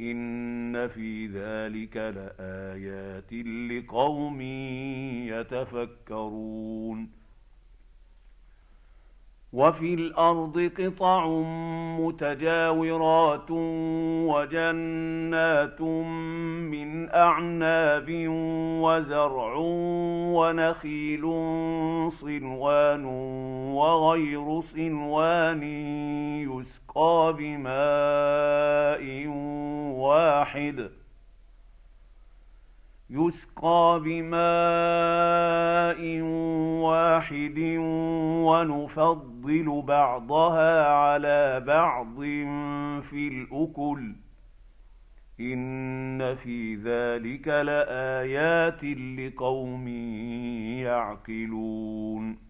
ان في ذلك لايات لقوم يتفكرون وفي الأرض قطع متجاورات وجنات من أعناب وزرع ونخيل صنوان وغير صنوان يسقى بماء واحد. يسقى بماء واحد ونفضل بعضها على بعض في الاكل ان في ذلك لايات لقوم يعقلون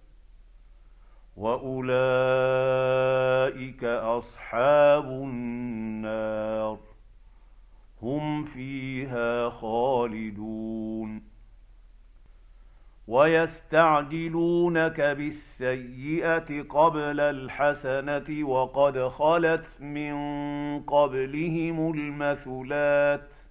واولئك اصحاب النار هم فيها خالدون ويستعجلونك بالسيئه قبل الحسنه وقد خلت من قبلهم المثلات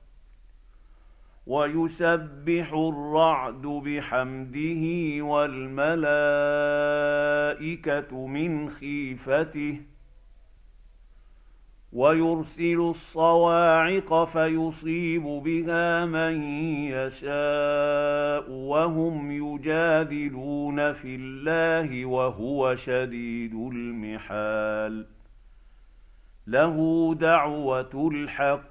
ويسبح الرعد بحمده والملائكة من خيفته ويرسل الصواعق فيصيب بها من يشاء وهم يجادلون في الله وهو شديد المحال له دعوة الحق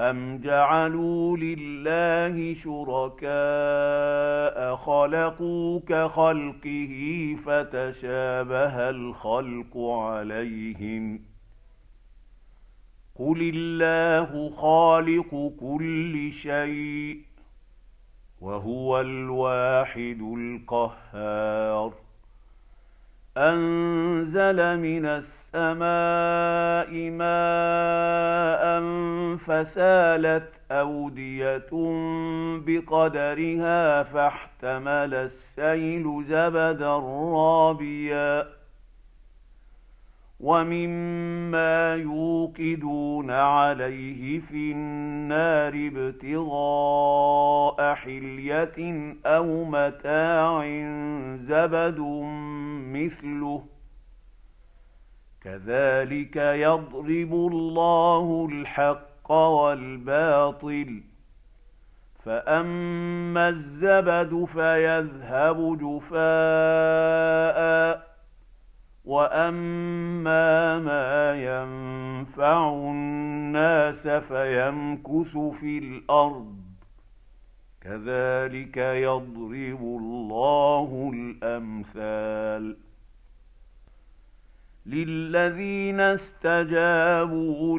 أم جعلوا لله شركاء خلقوا كخلقه فتشابه الخلق عليهم قل الله خالق كل شيء وهو الواحد القهار انزل من السماء ماء فسالت أودية بقدرها فاحتمل السيل زبدا رابيا. ومما يوقدون عليه في النار ابتغاء حلية أو متاع زبد مثله. كذلك يضرب الله الحق والباطل فأما الزبد فيذهب جفاء وأما ما ينفع الناس فيمكث في الأرض كذلك يضرب الله الأمثال للذين استجابوا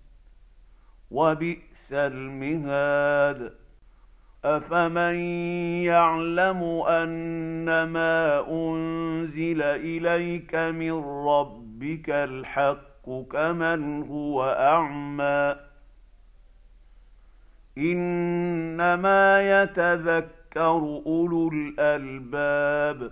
وبئس المهاد. افمن يعلم انما انزل اليك من ربك الحق كمن هو اعمى. انما يتذكر اولو الالباب.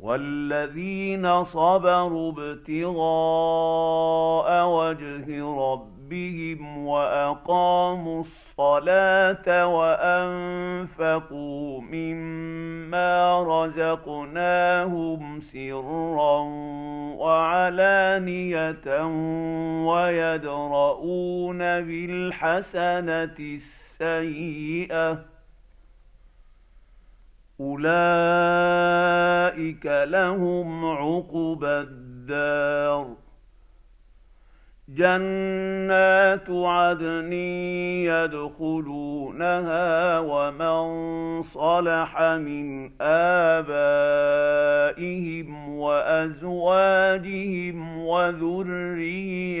والذين صبروا ابتغاء وجه ربهم واقاموا الصلاه وانفقوا مما رزقناهم سرا وعلانيه ويدرؤون بالحسنه السيئه اولئك لهم عقبى الدار جنات عدن يدخلونها ومن صلح من ابائهم وازواجهم وذرياتهم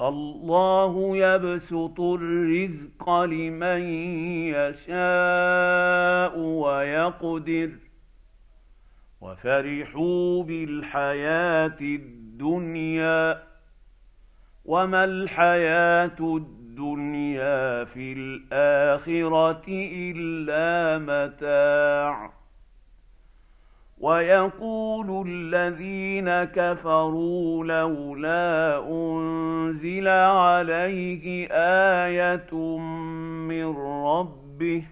الله يبسط الرزق لمن يشاء ويقدر. وفرحوا بالحياة الدنيا. وما الحياة الدنيا في الآخرة إلا متاع. ويقول الذين كفروا لولا أنزل عليه آية من ربه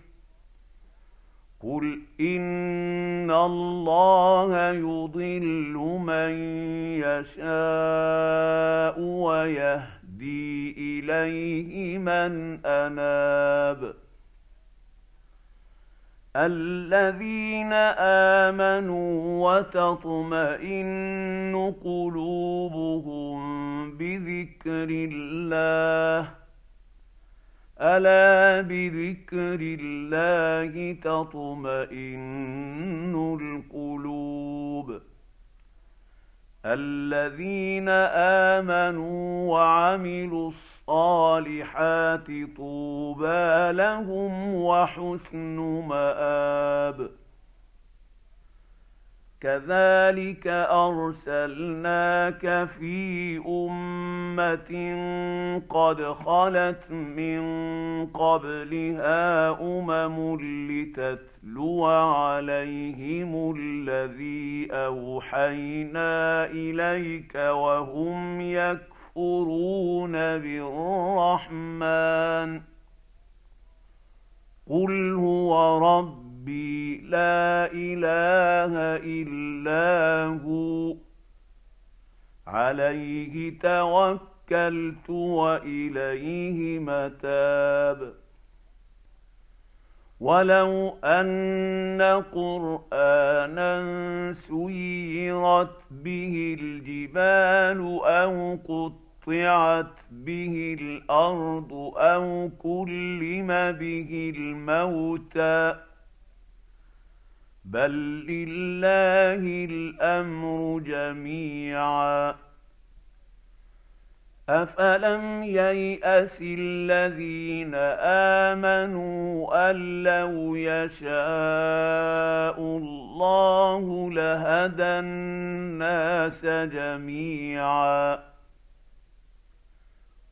قل إن الله يضل من يشاء ويهدي إليه من أناب الذين آمنوا وتطمئن قلوبهم بذكر الله ألا بذكر الله تطمئن القلوب؟ الذين آمنوا وعملوا الصالحات طوبى لهم وحسن مآب. كذلك ارسلناك في امه قد خلت من قبلها امم لتتلو عليهم الذي اوحينا اليك وهم يكفرون بالرحمن قل هو رب ربي لا اله الا هو عليه توكلت واليه متاب ولو ان قرانا سيرت به الجبال أو قطعت به الأرض أو كلم به الموتى بل لله الامر جميعا افلم يياس الذين امنوا ان لو يشاء الله لهدى الناس جميعا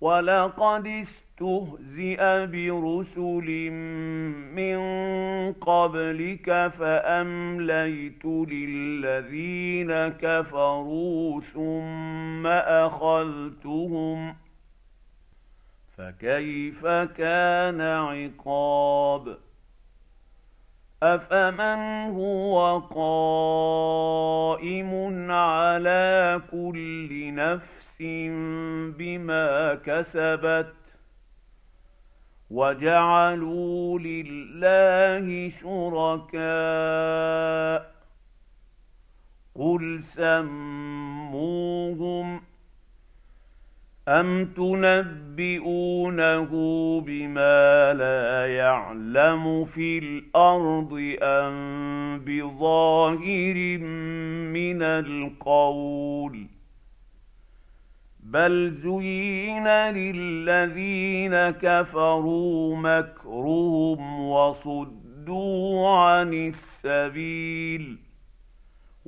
ولقد استهزئ برسل من قبلك فامليت للذين كفروا ثم اخذتهم فكيف كان عقاب افمن هو قائم على كل نفس بما كسبت وجعلوا لله شركاء قل سموهم ام تنبئونه بما لا يعلم في الأرض ام بظاهر من القول بل زين للذين كفروا مكرهم وصدوا عن السبيل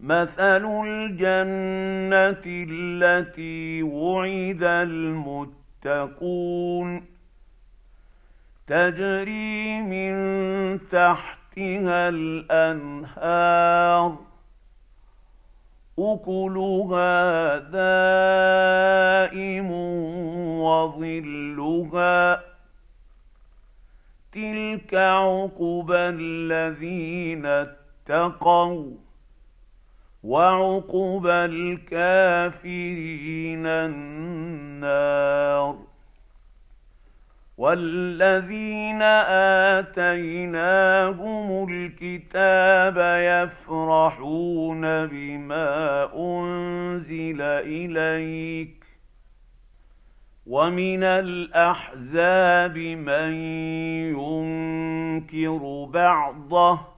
مثل الجنه التي وعد المتقون تجري من تحتها الانهار اكلها دائم وظلها تلك عقبى الذين اتقوا وعقبى الكافرين النار والذين آتيناهم الكتاب يفرحون بما أنزل إليك ومن الأحزاب من ينكر بعضه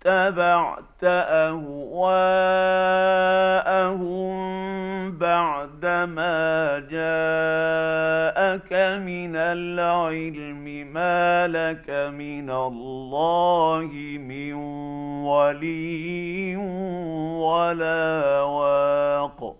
اتبعت أهواءهم بعدما جاءك من العلم ما لك من الله من ولي ولا واق.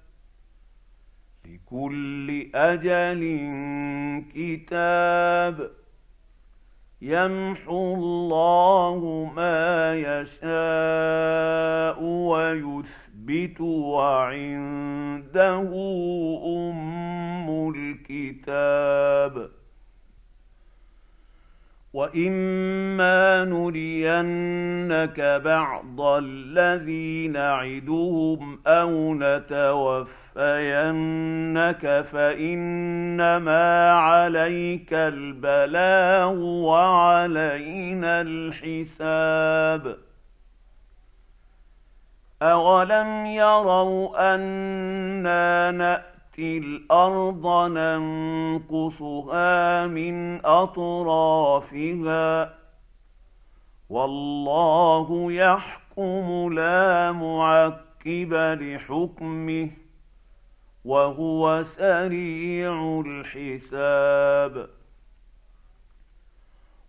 لكل أجل كتاب يمحو الله ما يشاء ويثبت يثبت وعنده أم الكتاب واما نرينك بعض الذي نعدهم أو نتوفينك فانما عليك البلاغ وعلينا الحساب اولم يروا أنا ناتي الأرض ننقصها من أطرافها. والله يحكم لا معقب لحكمه وهو سريع الحساب.